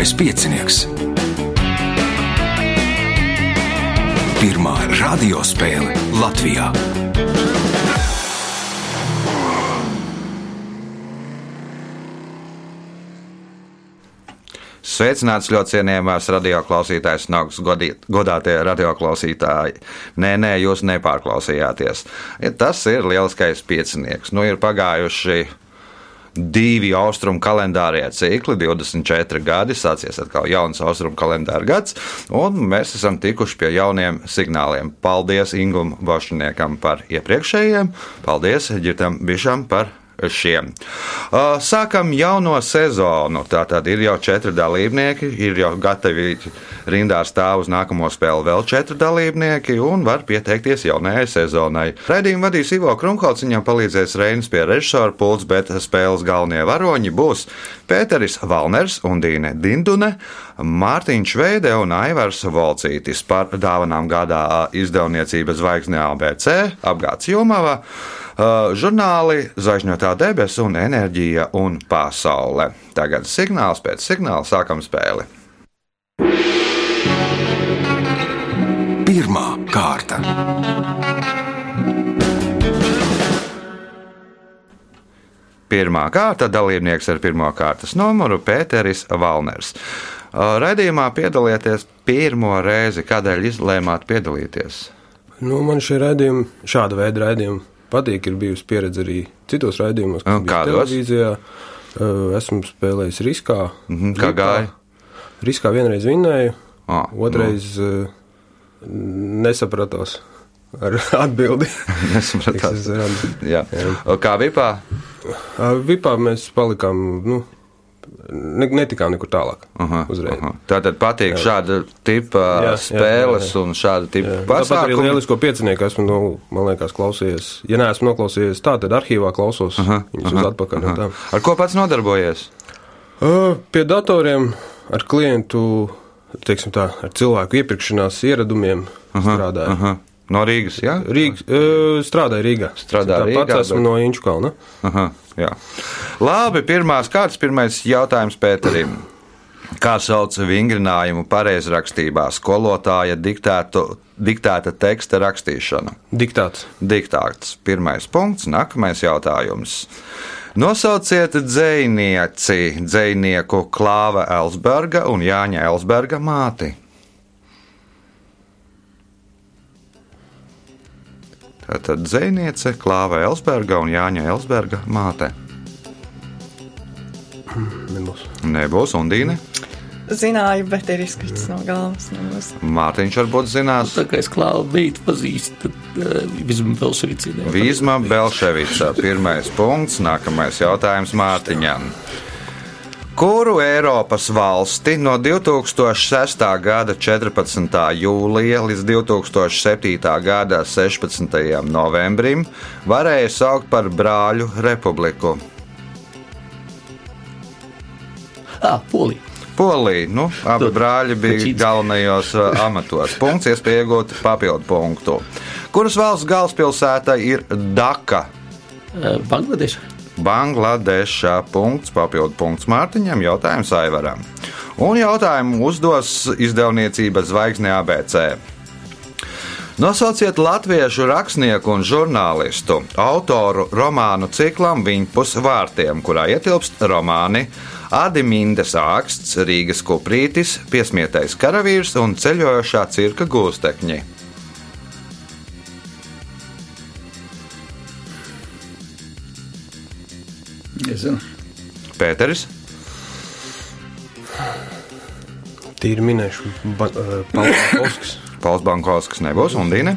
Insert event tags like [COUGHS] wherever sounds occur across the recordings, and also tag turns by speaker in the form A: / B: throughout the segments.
A: Lieliskais piecinieks. Pirmā radiospēle Latvijā.
B: Sveicināts ļoti cienījamās radioklausītājas, Nogs, godātie radioklausītāji. Nē, nē, jūs nepārklausījāties. Tas ir lieliskais piecinieks. Nu, ir pagājuši divi austrumu kalendārie cikli, 24 gadi, sācies atkal jauns austrumu kalendāra gads, un mēs esam tikuši pie jauniem signāliem. Paldies Ingūram Bošniekam par iepriekšējiem, paldies Girtam Bišam par šiem. Sākam jauno sezonu. Tātad ir jau četri dalībnieki, ir jau gatavi rindā stāv uz nākamo spēli vēl četri dalībnieki un var pieteikties jaunajai sezonai. Raidījumu vadīs Ivo Krunkolts, viņam palīdzēs Reinas pie režisora pults, bet spēles galvenie varoņi būs Pēteris Valners un Dīne Dindune. Mārtiņš Veide un Aivars Volcītis par dāvanām gādā izdevniecības zvaigznē ABC apgāds Jomavā. Žurnāli Zvaigžņotā debesa un enerģija un pasaule. Tagad signāls pēc signāla sākam spēli.
A: Pirmā kārta.
B: Pirmā kārta dalībnieks ar pirmā kārtas numuru Pēteris Valners. Radījumā piedalieties pirmo reizi. Kādēļ izlēmāt piedalīties?
C: Nu, man šie raidījumi, šāda veida raidījumi, patīk. Ir bijusi pieredze arī citos raidījumos,
B: kā
C: televīzijā. Esmu spēlējis riskā.
B: Mm -hmm, kā gāja?
C: Riskā vienreiz vinnēju, ah, otrais no. nesapratos ar atbildi. [LAUGHS]
B: Nesapratās. jā. Jā. Kā vipā?
C: Vipā mēs palikām. Nu, ne, netikām nekur tālāk. Aha, aha.
B: Tātad patīk jā. šāda tipa jā, spēles jā, jā, jā. un šāda tipa pasākumi.
C: Tāpat arī lielisko piecinieku esmu, nu, man liekas, klausījies. Ja neesmu noklausījies tā, tad arhīvā klausos aha, viņus aha, uz atpakaļ. Aha.
B: Ar ko pats nodarbojies?
C: Uh, pie datoriem, ar klientu, teiksim tā, ar cilvēku iepirkšanās ieradumiem aha, strādāju. Aha.
B: No Rīgas, jā?
C: Rīgas, strādāju Rīgā.
B: Strādāju
C: Rīgā. Pats esmu bet... no Inčukalna.
B: Aha, jā. Labi, pirmās kārtas, pirmais jautājums Pēterim. Kā sauc vingrinājumu pareizrakstībā skolotāja diktētu, diktēta teksta rakstīšanu?
C: Diktāts.
B: Diktāts. Pirmais punkts, nākamais jautājums. Nosauciet dzēnieci, dzēnieku Klāva Elsberga un Jāņa Elsberga māti. Tātad dzēniece Klāva Elsberga un Jāņa Elsberga māte.
C: Nebūs.
B: Nebūs, un Dīne?
D: Zināju, bet ir izkrits no galvas. Nebūs.
B: Mārtiņš varbūt zinās.
E: Tā kā es klāvu beidu pazīstu, tad uh, Vizma Belševica.
B: Vizma Belševica, pirmais punkts, nākamais jautājums Mārtiņam. Kuru Eiropas valsti no 2006. gada 14. jūlija līdz 2007. gada 16. novembrim varēja saukt par brāļu republiku?
E: Ah, Polija.
B: Polija. Nu, abi brāļi bija galvenajos amatos. Punkts, iespēja iegūt papildu punktu. Kuras valsts galvaspilsēta ir Daka?
E: Bangladeša.
B: Bangladešā. Punkts, papildu punkts Mārtiņam, jautājums Aivaram. Un jautājumu uzdos izdevniecības zvaigzne ABC. Nosauciet latviešu rakstnieku un žurnālistu, autoru romānu ciklam Viņpus vārtiem, kurā ietilpst romāni Adimindes āksts, Rīgas kuprītis, Piesmietais karavīrs un ceļojošā cirka gūstekņi.
E: Nezinu.
B: Pēteris.
C: Tīri minēšu, ba, uh, Pauls Bankovskis. [LAUGHS]
B: Pauls Bankovskis nebūs, un Dīne?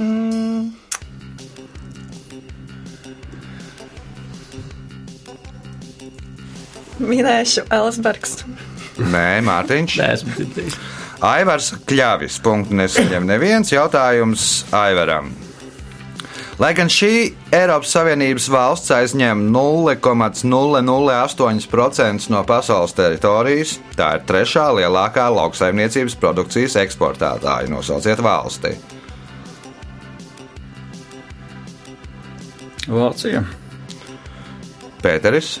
D: Mm. Minēšu Elsbergs.
B: Nē, Mārtiņš.
E: Nē, esmu dzirdējis.
B: Aivars Kļāvis. Punktu nesaņem neviens jautājums Aivaram. Lai gan šī Eiropas Savienības valsts aizņem 0,008% no pasaules teritorijas, tā ir trešā lielākā lauksaimniecības produkcijas eksportētāja. Nosauciet valsti.
E: Vācija.
B: Pēteris.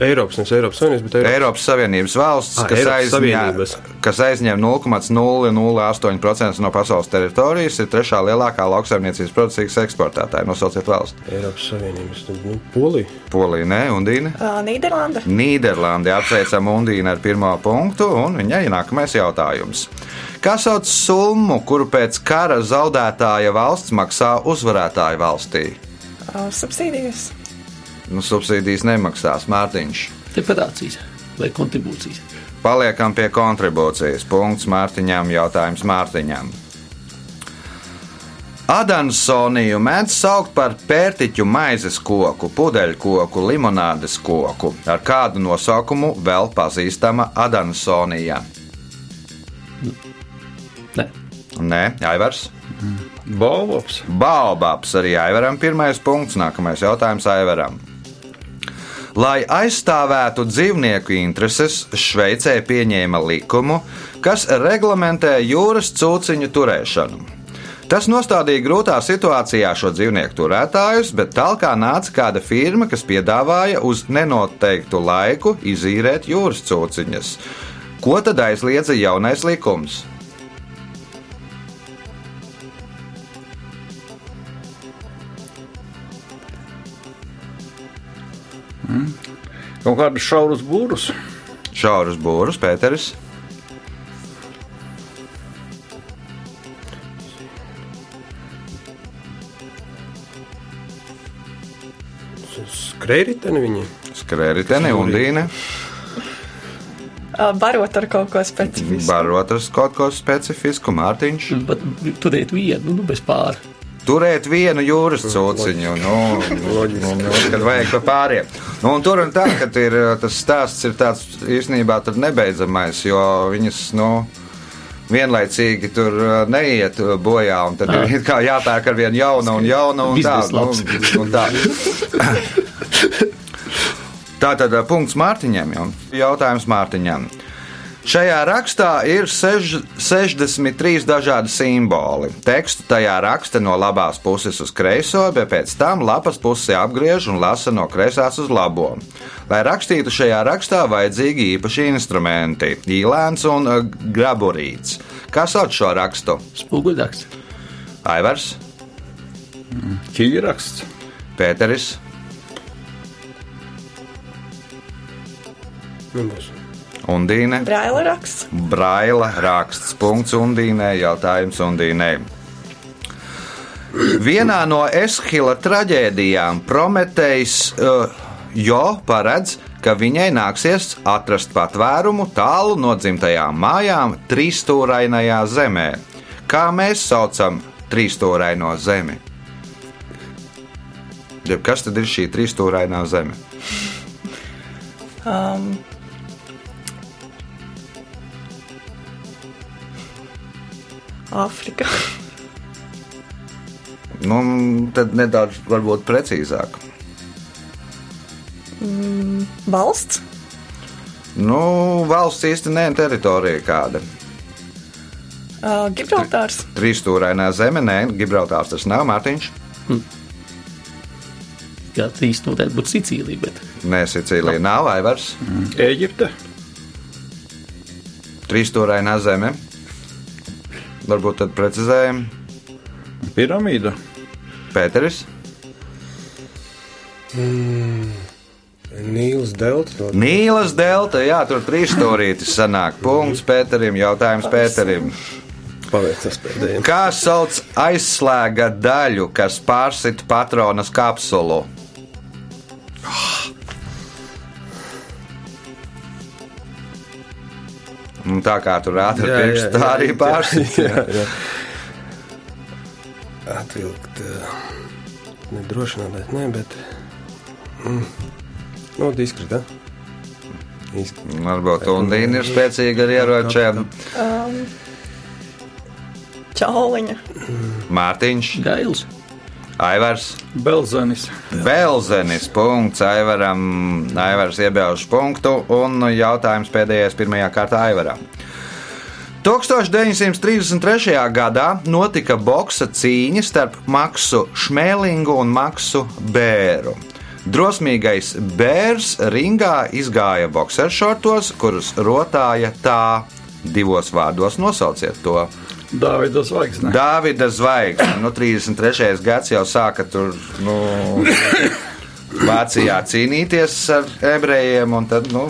C: Eiropas, nevis Eiropas Savienības, bet Eiropas.
B: Eiropas Savienības valsts,
C: Ah,
B: kas,
C: Eiropas
B: aizņem,
C: Savienības.
B: kas aizņem 0,008% no pasaules teritorijas, ir trešā lielākā lauksaimniecības produkcijas eksportētāja. Nosauciet valsti.
C: Eiropas Savienības, nu, Polija.
B: Polija, ne, Undīna.
D: Nīderlanda.
B: Nīderlandi apsveicam Undīnu ar pirmo punktu, un viņai nākamais jautājums. Kā sauc summu, kuru pēc kara zaudētāja valsts maksā uzvarētāju valstī?
D: Subsīdijas.
B: Nu, subsīdijas nemaksās Mārtiņš.
E: Reparācijas vai kontribūcijas.
B: Paliekam pie kontribūcijas. Punkts Mārtiņam, jautājums Mārtiņam. Adansoniju mēdz saukt par pērtiķu maizes koku, pudeļkoku, limonādes koku. Ar kādu nosaukumu vēl pazīstama Adansonija?
E: Nē,
B: Nē, Aivars.
F: Balvops.
B: Baobabs arī Aivaram pirmais punkts, nākamais jautājums Aivaram. Lai aizstāvētu dzīvnieku intereses, Šveicē pieņēma likumu, kas reglamentē jūras cūciņu turēšanu. Tas nostādīja grūtā situācijā šo dzīvnieku turētājus, bet tālāk nāca kāda firma, kas piedāvāja uz nenoteiktu laiku izīrēt jūras cūciņas. Ko tad aizliedza jaunais likums?
F: Kaut kādus šaurus būrus.
B: Šaurus būrus, Pēteris.
C: Skrējriteni viņi.
B: Skrējritene un Dīne.
D: Uh, barot ar kaut ko specifisku.
B: Barot ar kaut ko specifisku, Mārtiņš.
E: bet turēt vienu, nu, bez pāri.
B: Turēt vienu jūras cūciņu, nu, nu, nu, kad vajag pa pāriem. Nu, un tur un tā, ka ir, tas stāsts ir tāds īstenībā tur nebeidzamais, jo viņas, nu, vienlaicīgi tur uh, neiet bojā, un tad ir it kā jāpērk ar vienu jaunu un jaunu un tā.
E: Biznesa
B: Nu, tā. [LAUGHS] Tā tad uh, punkts Mārtiņam, jau jautājums Mārtiņam. Šajā rakstā ir sež, 63 dažādi simboli. Tekstu tajā raksta no labās puses uz kreiso, bet pēc tam lapas pusi apgriež un lasa no kreisās uz labo. Lai rakstītu šajā rakstā, vajadzīgi īpaši instrumenti - īlēns un uh, graburīts. Kā sauc šo rakstu?
E: Spoguļraksts.
B: Aivars,
F: Ķīraksts.
B: Pēteris,
C: Nebūs.
B: Undīne.
D: Braila raksts.
B: Braila raksts. Punkts Undīnai. Jautājums Undīnai. Vienā no Eshila traģēdijām Prometējs uh, jo paredz, ka viņai nāksies atrast patvērumu tālu no dzimtajām mājām trīsstūrainajā zemē. Kā mēs saucam trīsstūraino zemi? Jeb kas tad ir šī trīsstūrainā zeme?
D: Um, Āfrika.
B: Nu, tad nedaudz varbūt precīzāk.
D: Valsts.
B: Nu, valsts īsti nē, teritorija kāda.
D: Uh, Gibraltārs.
B: Trīsstūrainā zeme, nē, Gibraltārs tas nav Mārtiņš.
E: Jā, trīs noteikti būtu Sicīlija, bet
B: Nē, Sicīlija nav Aivars.
F: Eģipte.
B: Trīsstūrainā zeme. Varbūt tad precizējam.
F: Piramīda.
B: Pēteris,
C: Nīlas delta.
B: Nīlas delta, jā, tur trīsstūrītis sanāk. Punkts Pēterim, jautājums Pēterim.
C: Paveicas pēdējiem.
B: Kā sauc aizslēga daļu, kas pārsit patronas kapsulu? Un tā kā tur rāda
C: jā,
B: pirksts, tā arī
C: jā. Atvilkt. ā, Nedrošināties, nē, bet. Mm. Nu, diskrita. Izkrita.
B: Varbūt Undīna ir spēcīga ar ieročiem.
D: Um, Čauliņa.
B: Mārtiņš,
E: Gails.
B: Aivars,
F: Belzenis.
B: Belzenis. Punkts Aivaram. Aivars iebēž punktu un jautājums pēdējais pirmajā kārtā Aivaram. 1933. gadā notika boxa cīņa starp Maksu Šmēlingu un Maksu Bēru. Drosmīgais bērs ringā izgāja boxeršortos, kurus rotāja tā divos vārdos nosauciet to.
F: Dāvida zvaigzne.
B: Dāvida zvaigzne, nu, 33. gads jau sāka tur. Nu, Vācijā cīnīties ar ebrejiem, un tad nu,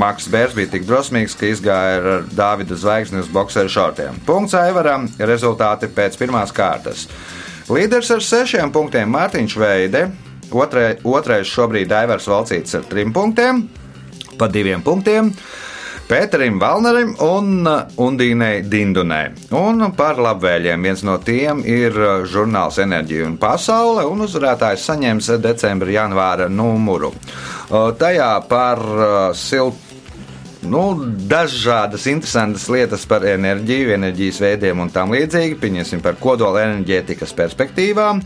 B: Maks Bērs bija tik drosmīgs, ka izgāja ar Dāvida zvaigzni uz boxeru šortiem. Punkts Aivaram, rezultāti pēc pirmās kārtas. Līderis ar sešiem punktiem Mārtiņš Veide, otrai, otrais šobrīd Aivars Valcīts ar trim punktiem, pa diviem punktiem. Pēterim Valnerim un uh, Undīnai Dindunai. Un par labvēliem viens no tiem ir uh, žurnāls Enerģija un Pasaule, un uzvarētājs saņems decembra janvāra numuru. Uh, Tajā par siltu nu, dažādas interesantas lietas par enerģiju, enerģijas veidiem un tam līdzīgi. Pieņemsim par kodola enerģētikas perspektīvām.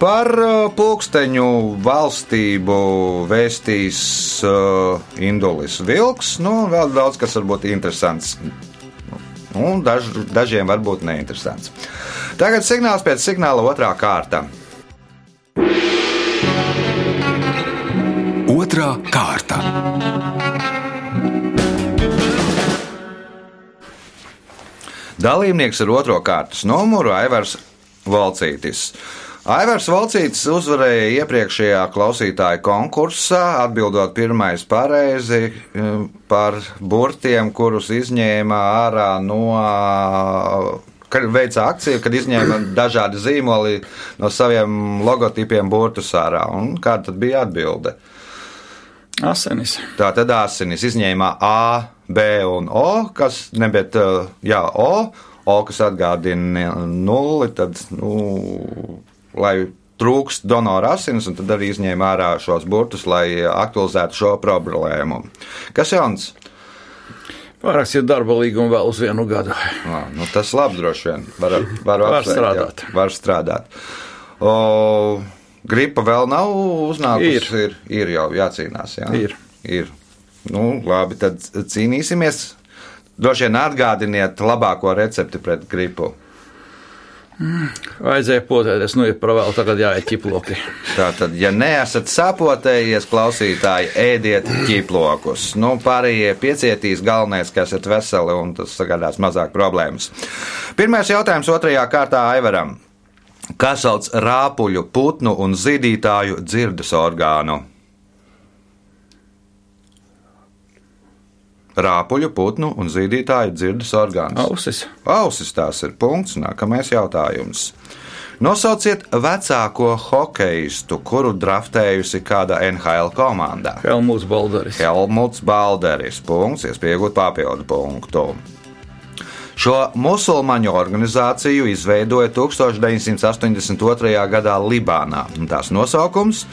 B: Par uh, pulksteņu valstību vēstīs uh, Indulis Vilks. Nu, vēl daudz kas varbūt interesants. Un daž, dažiem varbūt neinteresants. Tagad signāls pēc signāla otrā kārta.
A: Otra kārta.
B: Dalībnieks ar otro kārtas numuru Aivars Valcītis. Aivars Valcītis uzvarēja iepriekšējā klausītāja konkursā, atbildot pirmais pareizi eh, par burtiem, kurus izņēma ārā no kad veica akciju, kad izņēma dažādi zīmoli no saviem logotipiem burtus ārā. Un kāda tad bija atbilde?
F: Asinis.
B: Tā tad asinis izņēma A, B un O, kas nebija jā, O, O, kas atgādina nulli, tad, nu, lai trūkst donora asins, un tad arī izņēma ārā šos burtus, lai aktualizētu šo problēmu. Kas jauns?
F: Pārrakstīt darba līgumu vēl uz vienu gadu.
B: Nā, nu, tas labi droši vien. Var, var,
F: Var
B: apsveikt,
F: strādāt.
B: Jā, var strādāt. O, gripa vēl nav uznākusi.
F: Ir.
B: ir, ir jau jācīnās. Jā.
F: Ir.
B: ir. Nu, labi, tad cīnīsimies. Droši vien atgādiniet labāko recepti pret gripu.
F: Vajadzēja potēties, nu, ja par vēl tagad jāiet ķiploki. [LAUGHS]
B: Tātad, ja neesat sapotējies, klausītāji, ēdiet ķiplokus. Nu, pārējie piecietīs, galvenais, ka esat veseli un tas sagādās mazāk problēmas. Pirmais jautājums otrajā kārtā Aivaram. Kā sauc rāpuļu, putnu un zīdītāju dzirdes orgānu? Rāpuļu, putnu un zīdītāju dzirdes orgāns.
F: Ausis.
B: Ausis tās ir punkts. Nākamais jautājums. Nosauciet vecāko hokeistu, kuru draftējusi kāda NHL komanda.
F: Helmuts Baldaris.
B: Helmuts Balderis. Punkts, iespējot papildu punktu. Šo musulmaņu organizāciju izveidoja 1982. gadā Libānā. Tās nosaukums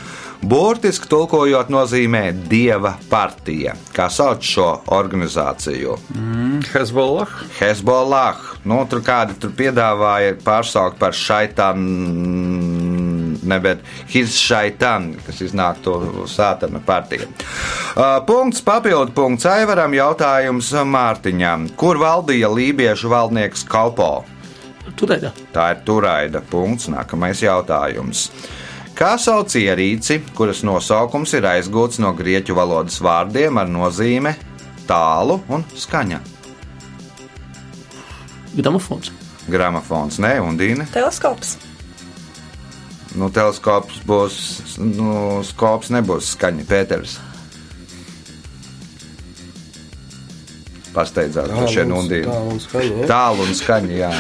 B: burtiski tulkojot nozīmē Dieva partija. Kā sauc šo organizāciju?
F: Hezbollah.
B: Hezbollah. Nu, tur kādi tur piedāvāja pārsaukt par šaitānu, ne, bet his šaitan, kas iznāk to sātana partiju. Uh, punkts, papildu punkts Aivaram, jautājums Mārtiņam. Kur valdīja lībiešu valdnieks Kalpo?
E: Turēdā.
B: Tā ir turaida punkts, nākamais jautājums. Kā sauc ierīci, kuras nosaukums ir aizgūts no grieķu valodas vārdiem ar nozīme tālu un skaņa?
E: Gramofons.
B: Gramofons, ne, un dīna.
D: Teleskops.
B: Nu, teleskops būs, nu, skops nebūs skaņa, Pēters. Pasteidzās, ka šeit
C: Tā
B: nundīna.
C: un skaņa. Ja?
B: Tālu un skaņa, jā.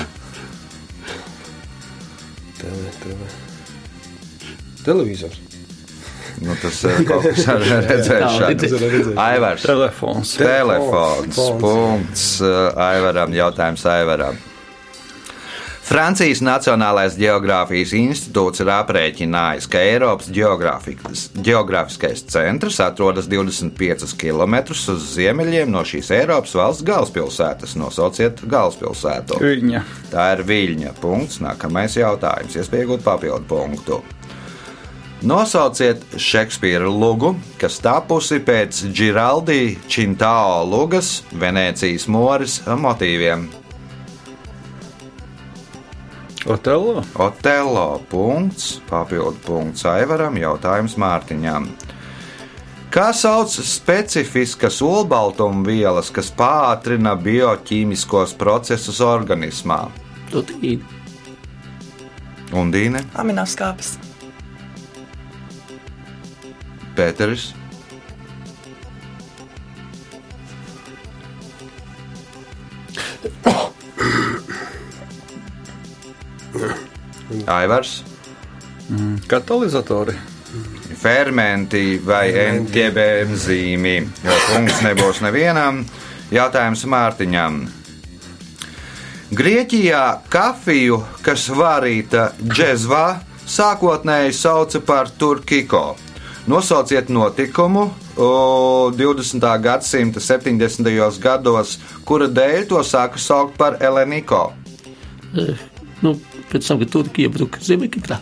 C: Tele, tele. Televizors.
B: Nu, tas ir [LAUGHS] kaut kas ar redzēšanu. Aivars.
F: Telefons.
B: Telefons.
C: Telefons.
B: Punkts uh, Aivaram. Jautājums Aivaram. Francijas Nacionālais Geogrāfijas institūts ir aprēķinājis, ka Eiropas geogrāfiskais centrs atrodas 25 km uz ziemeļiem no šīs Eiropas valsts galvaspilsētas. Nosauciet galvaspilsētu.
F: Viņa.
B: Tā ir Viļņa. Punkts. Nākamais jautājums. Iespējot papildu punktu. Nosauciet Šekspīra lugu, kas tapusi pēc Giraldi Čintao lugas Venecijas moris motīviem.
F: Otelo.
B: Otelo punkts, papildu punkts Aivaram, jautājums Mārtiņam. Kā sauc specifiskas olbaltumvielas, kas pātrina bioķīmiskos procesus organismā?
E: Proteīni.
B: Un Dīne,
D: Aminoskāpes.
B: Pēteris. [COUGHS] Aivars,
F: Katalizatori.
B: fermenti vai NTB enzīmi. Jo punkts nebūs nevienam. Jautājums Mārtiņam. Grieķijā kafiju, kas varīta džezvā, sākotnēji sauca par turkiko. Nosauciet notikumu o, 20. gadsimta 70. gados, kura dēļ to sāka saukt par Eleniko.
E: Eh, Nu, pēc tam, kad Turkija iebruka Ziemeļkiprā.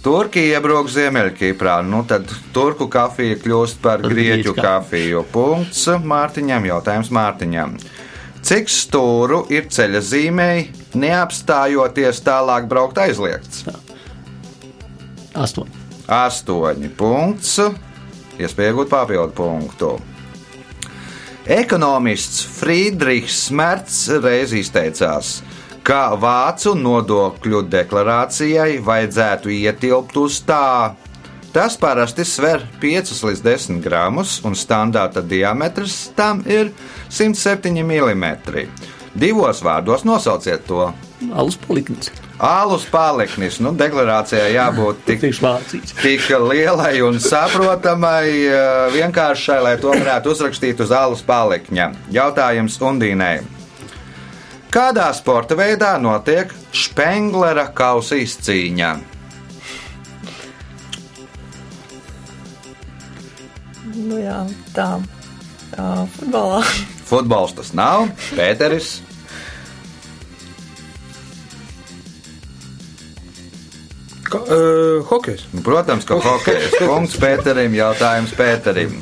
B: Turkija iebrūk Ziemeļkiprā, nu tad turku kafija kļūst par grieķu
E: grieķu
B: kafiju. Punkts Mārtiņam, jautājums Mārtiņam. Cik stūru ir ceļa zīmēji, neapstājoties tālāk braukt aizliegts?
E: Astoņi.
B: Astoņi punkts. Iespēja iegūt papildu punktu. Ekonomists Friedrichs Merts reiz izteicās, ka vācu nodokļu deklarācijai vajadzētu ietilpt uz tā. Tas parasti sver 5 līdz 10 gramus, un standarta diametrs tam ir 107 mm. Divos vārdos nosauciet to.
E: Alus poliknis.
B: Alus paliknis, nu, deklarācijai jābūt [LAUGHS] tik tik lielai un saprotamai, eh, vienkāršai, lai to varētu uzrakstīt uz alus palikņa. Jautājums Undīnai. Kādā sporta veidā notiek Špenglera kausa izcīņa?
D: Nu jā, tā. Tā futbolā.
B: Futbols tas nav, Pēteris.
C: Ka, uh, hokejs.
B: Protams, ka hokejs. [LAUGHS] Punkts Pēterim, jautājums Pēterim.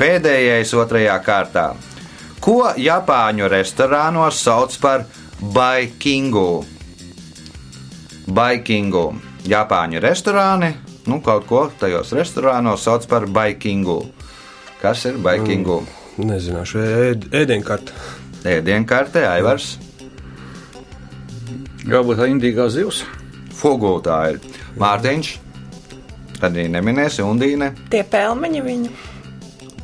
B: Pēdējais otrajā kārtā. Ko Japāņu restorānos sauc par baikingu? Baikingu. Japāņu restorāni, nu kaut ko tajos restorānos sauc par baikingu. Kas ir baikingu?
C: Nezināšu, ēd, ēdienkarta.
B: Ēdienkartē, Aivars,
F: Varbūt tā indīgā zivs.
B: Fugu tā ir. Mārtiņš, arī neminēsi Undīne.
D: Tie pelmeņi viņu.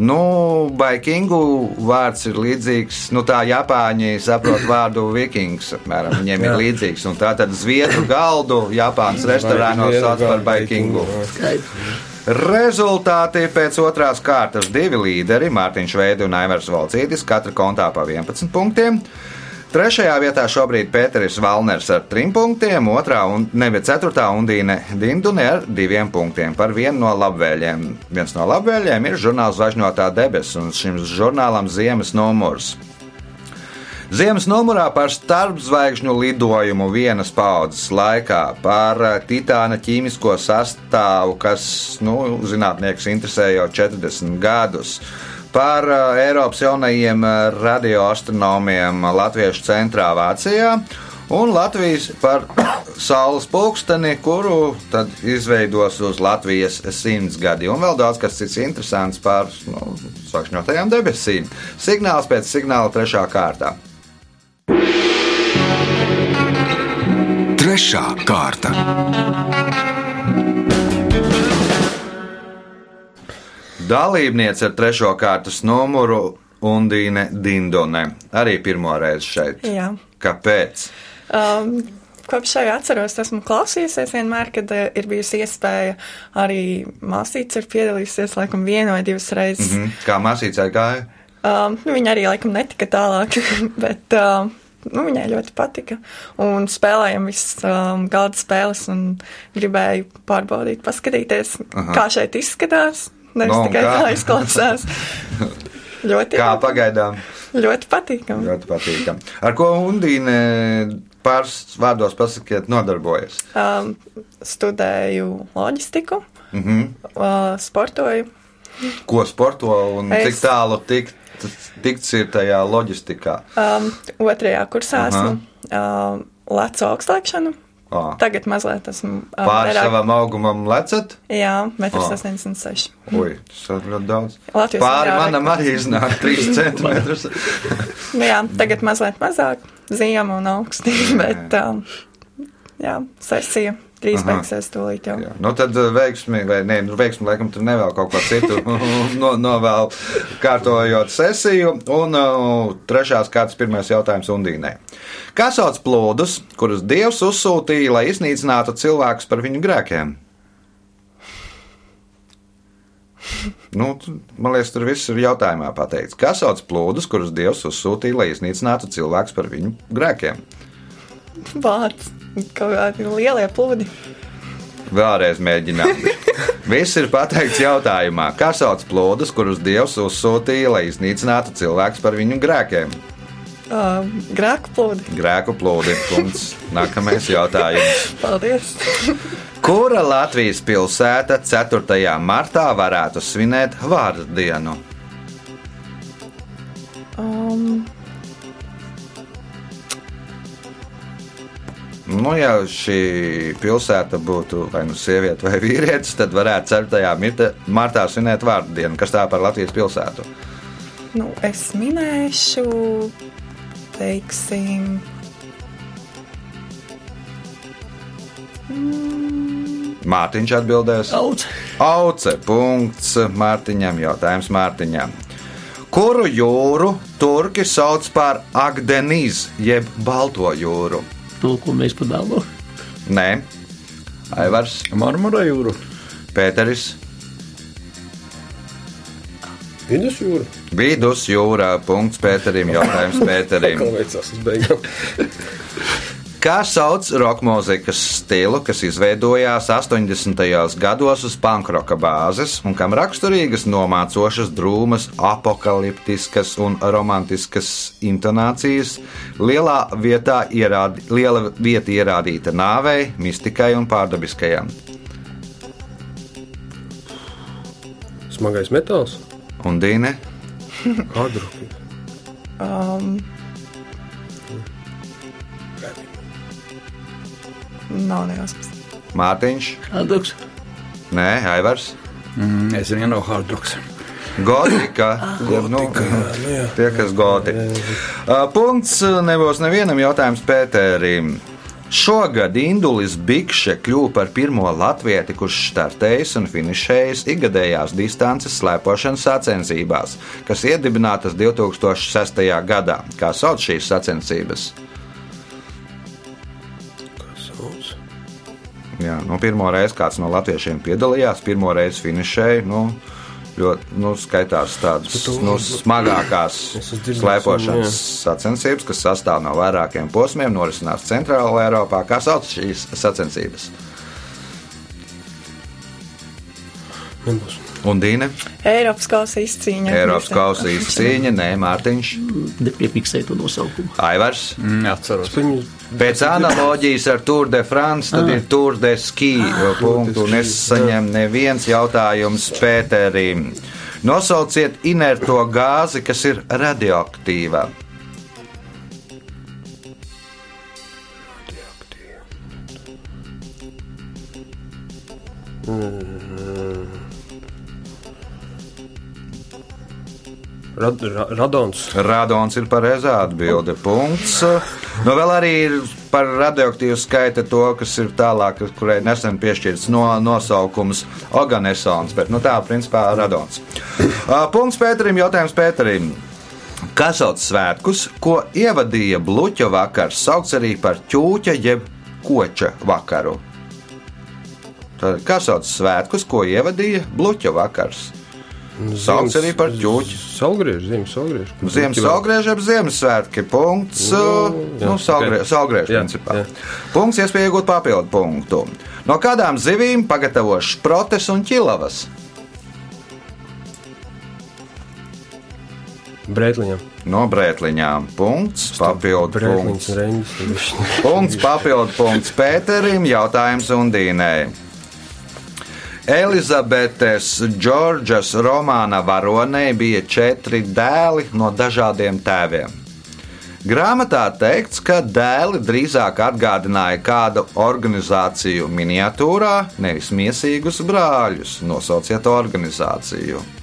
B: Nu, baikingu vārds ir līdzīgs. Nu, tā Japāņi saprot vārdu vikings. Apmēram, viņiem ir līdzīgs. Un tā tad zviedru galdu Japānas restorānos sauc par baikingu. Rezultāti pēc otrās kārtas divi līderi - Mārtiņš Veidi un Aivars Valcītis, katra kontā pa 11 punktiem. Trešajā vietā šobrīd Pēteris Valners ar trim punktiem, otrā un nevis ceturtā Undīne Dindune ar diviem punktiem par vienu no labvēliem. Viens no labvēliem ir žurnāls Zvaigžņotā debesis, un šim žurnālam ziemas numurs. Ziemas numurā par starpzvaigžņu lidojumu vienas paudzes laikā, par eh, titāna ķīmisko sastāvu, kas, nu, zinātnieks interesē jau 40 gadus, par eh, Eiropas jaunajiem eh, radioastronomiem Latviešu centrā Vācijā. Un Latvijas par [COUGHS] saules pulksteni, kuru tad izveidos uz Latvijas simtsgadi. Un vēl daudz kas cits interesants par nu, sakšņotajām debesīm. Signāls pēc signāla trešā kārtā.
A: Trešā kārta.
B: Dalībniece ar trešo kārtas numuru Undīne Dindone. Arī pirmo reizi šeit.
D: Jā.
B: Kāpēc?
D: Um, Kopš šai atceros, esmu klausījusies vienmēr, kad uh, ir bijusi iespēja arī māsītes ir piedalījusies laikam vienu vai divas reizes. Mm
B: Mhm. Kā māsīcai gāja?
D: Um, nu, viņa arī laikam netika tālāk, [LAUGHS] bet um, nu, viņai ļoti patika. Un spēlējām visas um, galda spēles un gribēju pārbaudīt, paskatīties,
B: Aha.
D: kā šeit izskatās. Nevis
B: Nu,
D: tikai
B: kā?
D: kā izklausās. [LAUGHS] ļoti,
B: Kā pagaidām?
D: ļoti patīkami.
B: Ļoti patīkami. Ar ko Undīne pāris vārdos pasakiet, nodarbojas?
D: Um, studēju loģistiku,
B: Mhm.
D: uh, sportoju.
B: Ko sporto un
D: Es-
B: cik tālu tikt, tikts ir tajā loģistikā?
D: Um, otrajā kursā esmu um, lecu augstlēkšanu.
B: Ā.
D: Tagad mazliet esmu ā,
B: Pāri
D: vairāk-
B: savam augumam lecat?
D: Jā, metrs
B: Ā.
D: 86.
B: Ui, tas ir ļoti daudz.
D: Latvijas
B: Pāri manam arī iznāk 3 [LAUGHS] centimetrus.
D: Nu, jā, tagad mazliet mazāk ziema un augsti, bet um, jā, sesija
B: Aha.
D: beigsies tūlīt jau.
B: Jā, nu tad uh, veiksmi, vai ne, nu veiksmi laikam tur nevēl kaut ko citu, [LAUGHS] no, novēl kārtojot sesiju. Un uh, trešās kārtas pirmais jautājums Undīnai. Kā sauc plūdus, kurus Dievs uzsūtīja, lai iznīcinātu cilvēkus par viņu grēkiem? Nu, man liekas, tur viss ir jautājumā pateikts. Kā sauc plūdus, kurus Dievs uzsūtīja, lai iznīcinātu cilvēkus par viņu grēkiem?
D: Vārds, kaut kādi lielie plūdi.
B: Vēlreiz mēģinām. [LAUGHS] Viss ir pateikts jautājumā. Kā sauc plūdus, kurus Dievs uzsūtīja, lai iznīcinātu cilvēkus par viņu grēkiem?
D: Uh, grēku plūdi.
B: Grēku plūdi. Punkts. [LAUGHS] Nākamais jautājums.
D: Paldies! [LAUGHS]
B: Kura Latvijas pilsēta 4. martā varētu svinēt vārdu dienu?
D: Um,
B: Nu, ja šī pilsēta būtu vai nu sieviete vai [LAUGHS] vīrietis, tad varētu 4. mirta- martā svinēt vārdu dienu. Kas tā par Latvijas pilsētu?
D: nu, es minēšu, teiksim,
B: Mārtiņš atbildēs.
E: Daudz.
B: Auce. Punkts Mārtiņam. Jautājums Mārtiņam. Kuru jūru turki sauc par Agdenīz, jeb Balto jūru?
E: To, ko mēs padāvām.
B: Nē, Aivars,
F: Marmara jūru.
B: Pēteris,
C: Vidus jūra.
B: Vidus jūrā. Punkts Pēterim. Jautājums [LAUGHS]
C: Kā
B: Pēterim.
C: veicās uz beigām?
B: Kā sauc roka mūzikas stilu, kas izveidojās 80. gados uz pankroka bāzes un kam raksturīgas nomācošas, drūmas, apakaliptiskas un romantiskas intonācijas, lielā vietā ierādi, liela vieta ierādīta nāvei, mistikai un pārdabiskajam?
C: Smagais metāls.
B: Un Dīne,
C: Hardrock.
D: um, nav nejausmas.
B: Mārtiņš,
E: Kādoks?
B: Nē, Aivars.
F: Mm, es zinu, no Hardrocks.
B: Gotika. [COUGHS] nu, tie, kas goti. Uh, Punkts uh, nebūs nevienam jautājums Pēterim. Šogad Indulis Bikše kļuva par pirmo latvieti, kurš startējis un finišējis ikgadējās distances slēpošanas sacensībās, kas iedibinātas 2006. gadā. Kā sauc šīs sacensības? Jā, nu, pirmo reizi kāds no latviešiem piedalījās, pirmo reizi finišēja. Nu, ļoti nu, skaitās tādas nu, smagākās slēpošanas sacensības, kas sastāv no vairākiem posmiem, norisinās Centrālajā Eiropā. Kā sauc šīs sacensības?
C: Nebūs.
B: Un Dīne,
D: Eiropas kausa izcīņa.
B: Eiropas kausa izcīņa, Nē, Mārtiņš,
E: Nepiefiksēju to nosaukumu.
B: Aivars.
F: Mm, atceros.
B: Pēc analoģijas ar Tour de France, tad ir Tour de Ski. Punktu nesaņem neviens jautājums Pēterim. Nosauciet inerto gāzi, kas ir radioaktīva.
C: Rad, ra, radons.
B: Radons ir pareizā atbilde. Punkts. Nu, vēl arī ir par radioaktīvu skaita to, kas ir tālāk, kurai nesen piešķirts no, nosaukums Oganesons, bet nu, tā principā radons. Punkts Pēterim, jautājums Pēterim. Kas sauc svētkus, ko ievadīja Bluķa vakars, saukts arī par ķūķa jeb koča vakaru? Tad, kas sauc svētkus, ko ievadīja Bluķa vakars? Sauc arī par ķūķi.
C: Saulgriež, ziemas saulgriež.
B: Ziemas saulgriež, jeb Ziemassvētki. Punkts.
C: Nu, jā,
B: Nu, saulgriež,
C: ok.
B: saulgriež
C: Jā,
B: principā.
C: jā.
B: Punkts, iespēja iegūt papildu punktu. No kādām zivīm pagatavo šprotes un ķilavas?
C: Brētliņam.
B: No brētliņām. Punkts, papildu punkts. Punkts, papildu punkts Pēterim, jautājums Undīnai. Elizabetes Džordžas romāna varonei bija četri dēli no dažādiem tēviem. Grāmatā teikts, ka dēli drīzāk atgādināja kādu organizāciju miniatūrā, nevis miesīgus brāļus. Nosauciet organizāciju.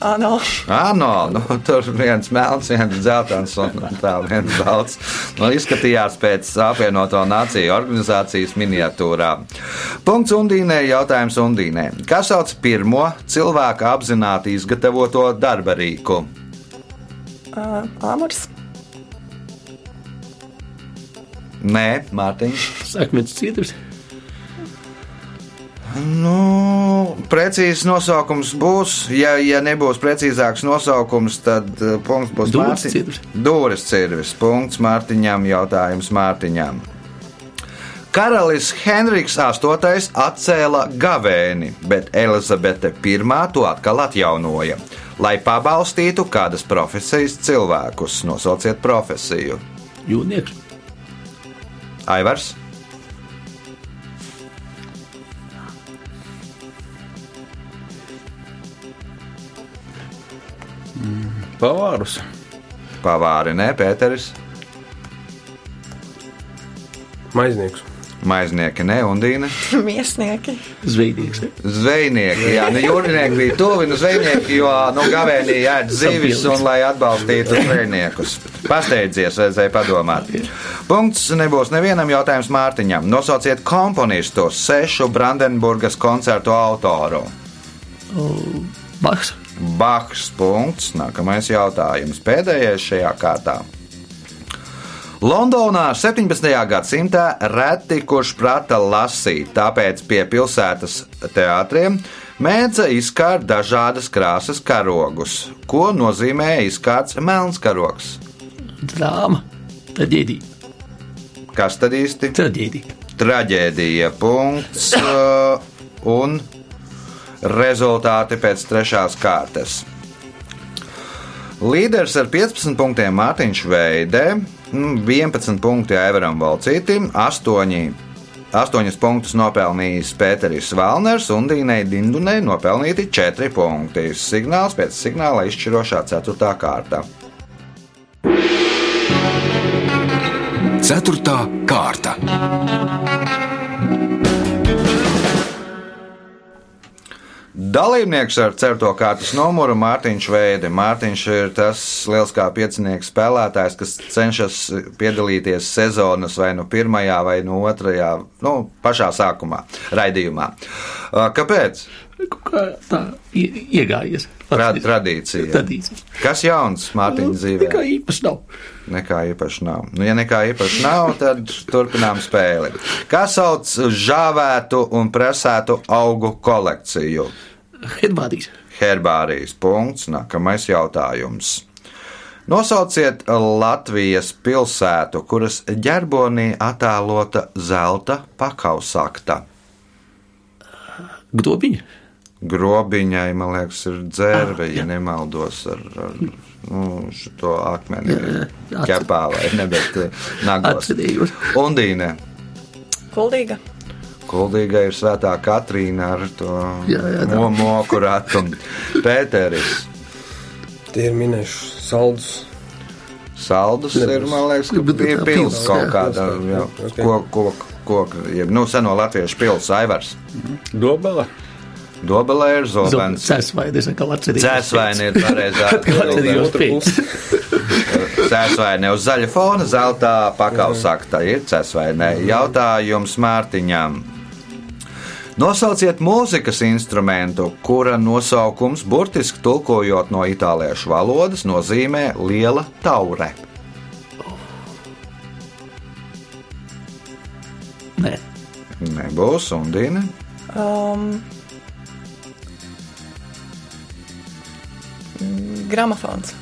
D: Ano,
B: Ano, nu, tur viens melns, viens dzeltens un tā viens balts. Nu, izskatījās pēc apvienoto nāciju organizācijas miniatūrā. Punkts Undīnē, jautājums Undīnē. Kas sauc pirmo cilvēku apzināti izgatavoto darba rīku?
D: uh, Āmurs,
B: Nē, Mārtiņš.
E: Sakmens cieturs.
B: Nu, precīzs nosaukums būs. Ja, ja nebūs precīzāks nosaukums, tad uh, punkts būs
E: Dūris
B: Mārtiņ-
E: cirvis.
B: Dūris cirvis. Punkts Mārtiņam. Jautājums Mārtiņam. Karalis Henriks VIII atcēla gavēni, bet Elizabete I to atkal atjaunoja. Lai pabalstītu kādas profesijas cilvēkus, nosauciet profesiju.
E: Jūrnieks.
B: Aivars,
F: Pavārus.
B: pavāri, nē, Pēteris,
C: Maiznieks.
B: maiznieki, nē, Undīne. [LAUGHS]
D: miesnieki,
E: Zvejnieks.
B: Zvejnieki, jā, nu jūrnieki bija tuvi, nu zvejnieki, jo, nu, gavēnī ēd zivis un lai atbalstītu zvejniekus. Pasteidzies, vajadzēja padomāt. Punkts nebūs nevienam jautājums Mārtiņam. Nosauciet komponistu sešu Brandenburgas koncertu autoru.
E: Baks.
B: Bahs punkts. Nākamais jautājums. Pēdējais šajā kārtā. Londonā 17. gadsimtā reti kurš prata lasīt, tāpēc pie pilsētas teātriem mēdza izkārt dažādas krāsas karogus. Ko nozīmē izkārts melns karogs?
E: Drāma. Traģēdija.
B: Kas tad īsti?
E: Traģēdija.
B: Traģēdija. Punkts. [LAUGHS] uh, Un rezultāti pēc trešās kārtas. Līderis ar 15 punktiem Mārtiņš Veidē, mm, 11 punkti Aivaram Valcītim, 8, 8 punktus nopelnījis Pēteris Valners un Dīnei Dindunai nopelnīti 4 punkti. Signāls pēc signāla izšķirošā 4. kārta.
A: Ceturtā kārta.
B: Dalībnieks ar certo kārtas numuru Mārtiņš Veide. Mārtiņš ir tas liels kā piecinieks spēlētājs, kas cenšas piedalīties sezonas vai nu pirmajā, vai nu otrajā, nu, pašā sākumā, raidījumā. Kāpēc?
E: Kā tā ie- iegājies.
B: Tra tradīcija.
E: Tradīcija.
B: Kas jauns Mārtiņa dzīvē?
E: Nekā īpaši nav.
B: Nekā īpaši nav. Nu, ja nekā īpaši nav, tad turpinām spēli. Kā sauc žāvētu un presētu augu kolekciju?
E: Hedvādīs.
B: Herbārijas punkts. Nākamais jautājums. Nosauciet Latvijas pilsētu, kuras ģerbonī attēlota zelta pakausakta.
E: Grobiņa.
B: Grobiņai, man liekas, ir dzērve, ja nemaldos ar, ar nu, šo akmeni. Ķepā vai ne, bet nagos.
E: Atcerējos.
B: Undīne.
D: kuldīga,
B: Kuldīga ir svētā Katrīna ar to moku ratu. [LAUGHS] Pēteris.
C: Tie ir minējuši saldus.
B: Saldus ir, man liekas, ka bija pils
E: pils,
B: kaut kāda, jā,
C: Ok.
B: ko, ko, ko, jeb, nu, seno latviešu pils, Aivars.
F: Dobela.
B: Dobelē ir zobens.
E: Cēsvaini, es atkal atcerējos.
B: Cēsvaini ir [LAUGHS] pareizā
E: Atcerējos
B: atbilde.
E: pēc.
B: Cēsvaini uz zaļa fona, zeltā pakausakta ir cēsvainē. Jautājums Mārtiņam. Nosauciet mūzikas instrumentu, kura nosaukums, burtiski tulkojot no itāliešu valodas, nozīmē liela taure.
E: Nē,
B: Nebūs undīne.
D: um, gramofons,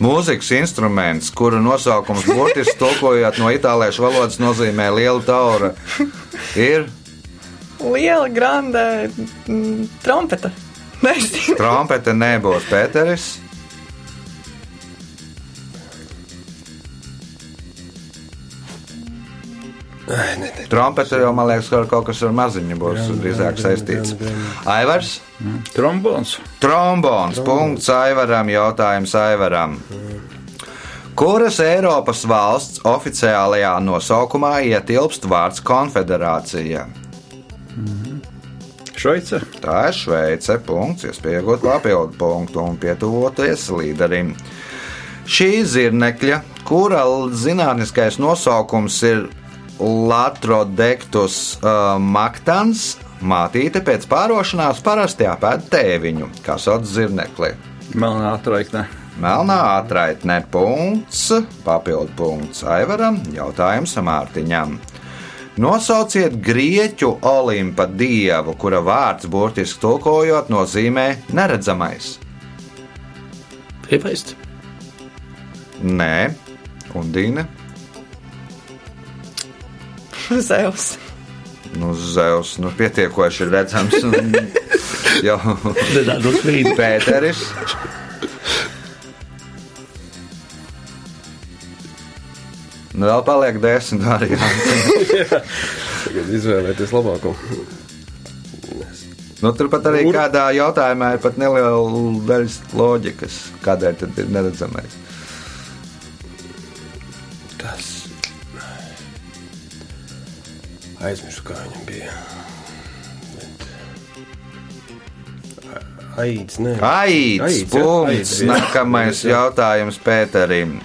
B: Mūzikas instruments, kura nosaukums burtiski [LAUGHS] tulkojot no itāliešu valodas, nozīmē liela taura, ir
D: liela, grande mm, trompeta. Nezinu. [LAUGHS]
B: trompete, nebūs Pēteris. Trompeta jau, man liekas, ka kaut kas ar maziņu būs drīzāk saistīts. Aivars?
F: Trombons.
B: Trombons. Punkts Aivaram. Jautājums Aivaram. Kuras Eiropas valsts oficiālajā nosaukumā ietilpst vārds konfederācija?
F: Šveice.
B: Tā ir Šveice. Punkts, iespējot papildu punktu un pietuvoties līderim. Šī zirnekļa, kura zinātniskais nosaukums ir Latrodektus uh, maktans, mātīte pēc pārošanās parasti apēd tēviņu, kā sauc zirnekli.
F: Melnā atraitne.
B: Melnā atraitne punkts, papildu punkts Aivaram, jautājums Mārtiņam. Nosauciet grieķu olimpa dievu, kura vārds burtiski tulkojot nozīmē neredzamais.
E: Hefaists.
B: Nē, un Dīna. [LAUGHS]
D: Zeus.
B: Nu, Zeus, nu, pietiekoši ir redzams. un [LAUGHS] Jau
E: Nedaudz veidu.
B: Pēteris. Nu, vēl paliek desmit varianti. [LAUGHS]
C: Tagad izvēlēties labāko.
B: Nu, turpat arī kādā jautājumā ir pat neliela daļa loģikas, kādēļ tad ir neredzamais.
C: Tas. Aizmirsu, kā viņam bija. Bet... Aids, nē.
B: Aids,
C: Aids,
B: punkts.
C: Aids, jā.
B: Nākamais
C: Aids,
B: jautājums Pēterim.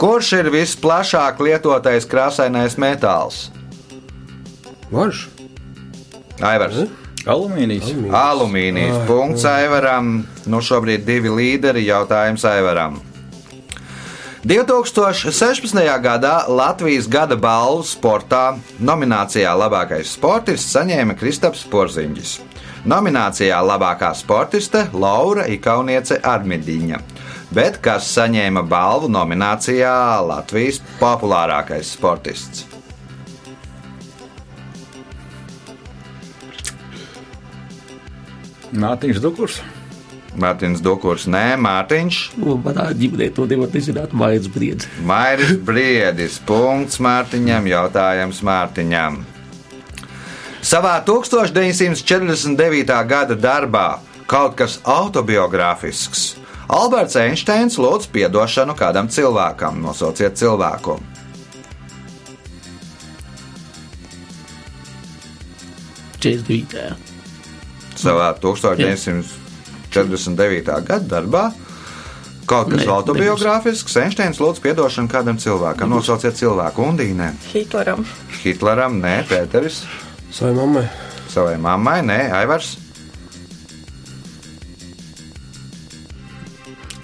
B: Kurš ir visplašāk lietotais krāsainais metāls?
C: Varš?
B: Aivars.
F: Alumīnijas.
B: Alumīnijas.
C: Ai,
B: Punkts Aivaram. Nu, šobrīd divi līderi. Jautājums Aivaram. 2016. gadā Latvijas gada balvu sportā nominācijā Labākais sportists saņēma Kristaps Porziņģis. Nominācijā Labākā sportiste Laura Ikauniece Armidiņa. Bet kas saņēma balvu nominācijā Latvijas populārākais sportists?
F: Mātiņš Dukurs.
B: Mārtiņš Dukurs, nē, Mārtiņš.
E: Nu, Manā ģimenē to nevar nezināt, mājas briedzi.
B: Mairis Briedis, punkts Mārtiņam, jautājums Mārtiņam. Savā 1949. gada darbā kaut kas autobiogrāfisks. Alberts Einsteins lūdz atdošanu kādam cilvēkam. Nosauciet cilvēku. Savā 1949. gada darbā kaut kas
E: Ne,
B: autobiogrāfisks. Einsteins lūdz atdošanu kādam cilvēkam. Nosauciet cilvēku Undīnē.
D: Hitleram.
B: Hitleram, nē, Pēteris.
C: Savai mammai.
B: Savai mammai, nē, Aivars.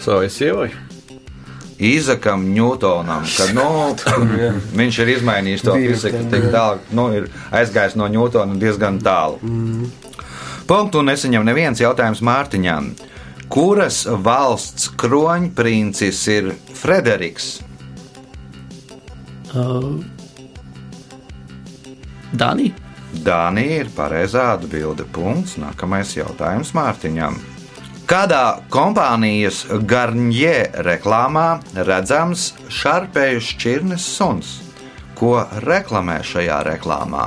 F: Savai sievai.
B: Īzakam Ņūtonam, kad nu, [LAUGHS] viņš ir izmainījis to fiziku tik tālu, nu, ir aizgājis no Ņūtona diezgan tālu. Punktu nesaņem neviens jautājums Mārtiņām. Kuras valsts kroņprincis ir Frederiks?
E: Uh, Dānija.
B: Dānija ir pareizā atbilde. Punkts. Nākamais jautājums Mārtiņam. Kādā kompānijas Garnier reklāmā redzams šarpēju šķirnes suns? Ko reklamē šajā reklāmā?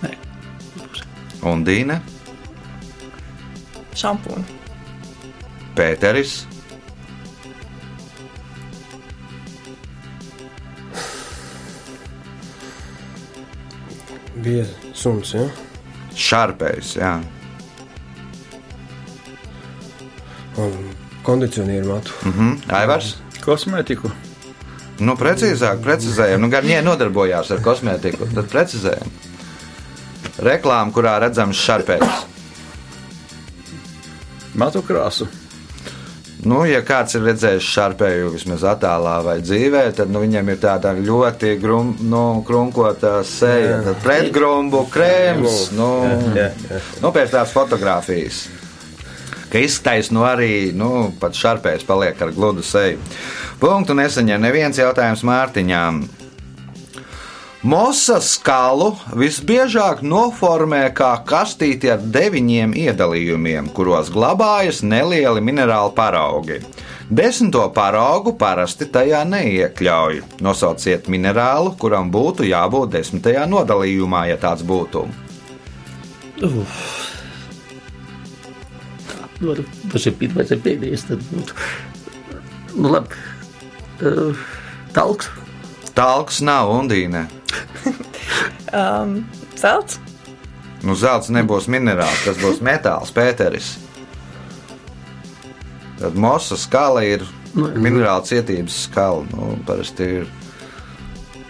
E: Nē.
B: Un Dīne,
D: Šampūnu.
B: Pēteris,
C: Bija suns, ja?
B: šarpējs. Jā.
C: Un kondicionieru matu.
B: Mhm. Aivars.
F: Kosmētiku.
B: Nu, precīzāk, precizējam. Nu, Garnier nodarbojās ar kosmētiku. Tad precizējam. Reklāma, kurā redzams šarpējs.
F: Matu krāsu.
B: Nu, ja kāds ir redzējis šarpēju vismaz attēlā vai dzīvē, tad nu, viņam ir tāda ļoti grum, nu, krunkota seja, tad pretgrumbu krēms. Nu,
C: jā, jā.
B: nu, pēc tās fotografijas. Ka izskatās, nu arī nu, pat šarpējs paliek ar gludu seju. Punktu nesaņem neviens jautājums Mārtiņām. Mosa skalu visbiežāk noformē kā kastīti ar deviņiem iedalījumiem, kuros glabājas nelieli minerāli paraugi. Desmito paraugu parasti tajā neiekļauj. Nosauciet minerālu, kuram būtu jābūt desmitajā nodalījumā, ja tāds būtu.
E: Nu, ar- tas ir pirmais un pēdējais. Tad būtu. Nu, labi. Uh, talks.
B: Talks nav undīne. [LAUGHS]
D: Um, zelts,
B: Nu, zelts nebūs minerāls, tas būs metāls, pēteris. Tad mosa skala ir minerāla cietības skala. Nu, parasti ir.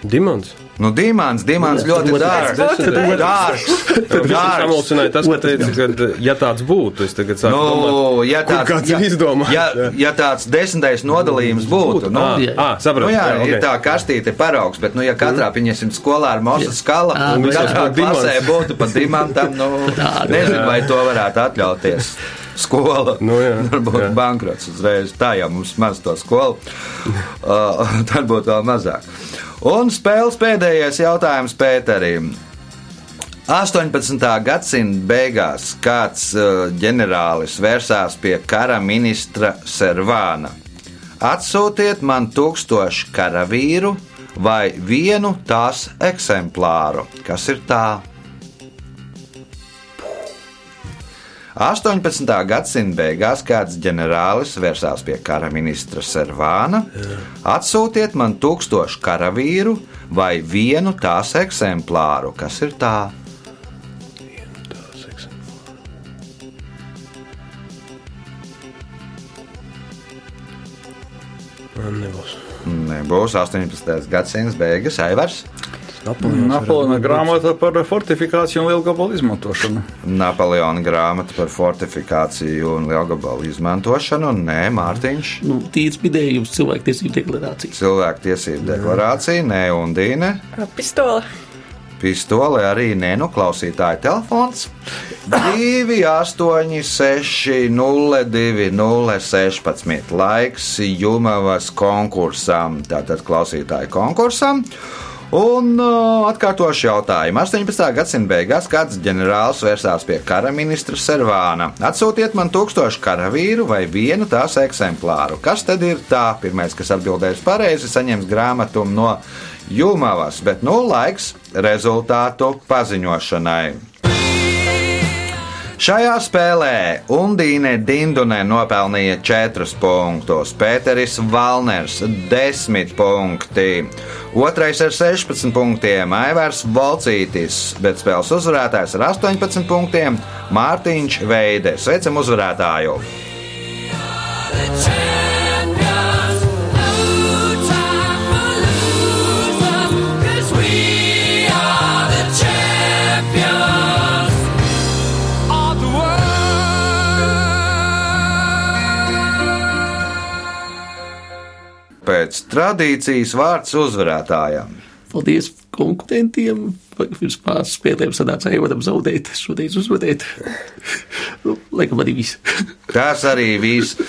C: Dimants.
B: Nu, Dimants, Dimants
E: Jā,
B: ļoti dārgs.
D: Tas būtu
B: Dārgs.
C: Viņš
B: Dārgs.
C: samulsināja tas, ka teica, ka, ja tāds būtu, es tagad sāku domāt.
B: Nu, ja
C: Kur
B: tāds,
C: kāds
B: ja,
C: ir izdomājis,
B: ja, ja tāds desmitais nodalījums būtu, nu,
C: Ah,
E: jā.
C: ah, sapratu.
B: Nu, jā, jā,
C: ok.
B: ir tā kastīte paraugs, bet, nu, ja katrā pieņemsim skolā ar mosa skala,
E: Jā.
B: un katrā
C: būtu
B: klasē būtu pa dimantam, nu, [LAUGHS]
E: Tā,
B: nezinu, vai to varētu atļauties. Skola
C: Nu, jā,
B: varbūt
C: jā.
B: bankrots uzreiz. Tā jau mums maz to skolu. [LAUGHS] Uh, [LAUGHS] tad būtu vēl mazāk. Un spēles pēdējais jautājums Pēterim. 18. gadsimta beigās kāds uh, ģenerālis vērsās pie kara ministra Servāna. Atsūtiet man tūkstošu karavīru vai vienu tās eksemplāru. Kas ir tā? 18. gadsimta beigās kāds ģenerālis vērsās pie kara ministra Servāna. Atsūtiet man tūkstošu karavīru vai vienu tās eksemplāru. Kas ir tā?
C: Man nebūs.
B: Nebūs 18. gadsimta beigas, Aivars.
F: Napoleona grāmata par fortifikāciju un lielu gabalu izmantošanu.
B: Napoleona grāmata par fortifikāciju un lielgabalu izmantošanu. Nē, Mārtiņš.
E: Nu, tīrs bidējums cilvēktiesību deklarācijas.
B: Cilvēktiesību deklarācija, nē, un Dīne.
D: pistole,
B: Pistole arī nenoklausītāja telefons 2, 8, 6, 0, 2, 0, 16. Laiks Jumavas konkursam, tātad klausītāju konkursam. Un uh, atkārtošu jautājumu. 18. gadsimta beigās kāds ģenerālis vērsās pie kara ministra Servāna. Atsūtiet man tūkstošu karavīru vai vienu tās eksemplāru. Kas tad ir tā? Pirmais, kas atbildēs pareizi, saņems grāmatu no Jumavas, bet nu laiks rezultātu paziņošanai. Šajā spēlē Undīne Dindunē nopelnīja 4 punktus, Pēteris Valners 10 punkti, otrais ar 16 punktiem Aivars Volcītis, bet spēles uzvarētājs ar 18 punktiem Mārtiņš Veide. Sveicam uzvarētāju! Pēc tradīcijas vārds uzvarētājam.
E: Paldies konkurentiem. Pirms pāris spēlēm sanāca Eivaram zaudēt, šoreiz uzvarēt. [LAUGHS] nu, laikam arī viss.
B: Tas arī viss.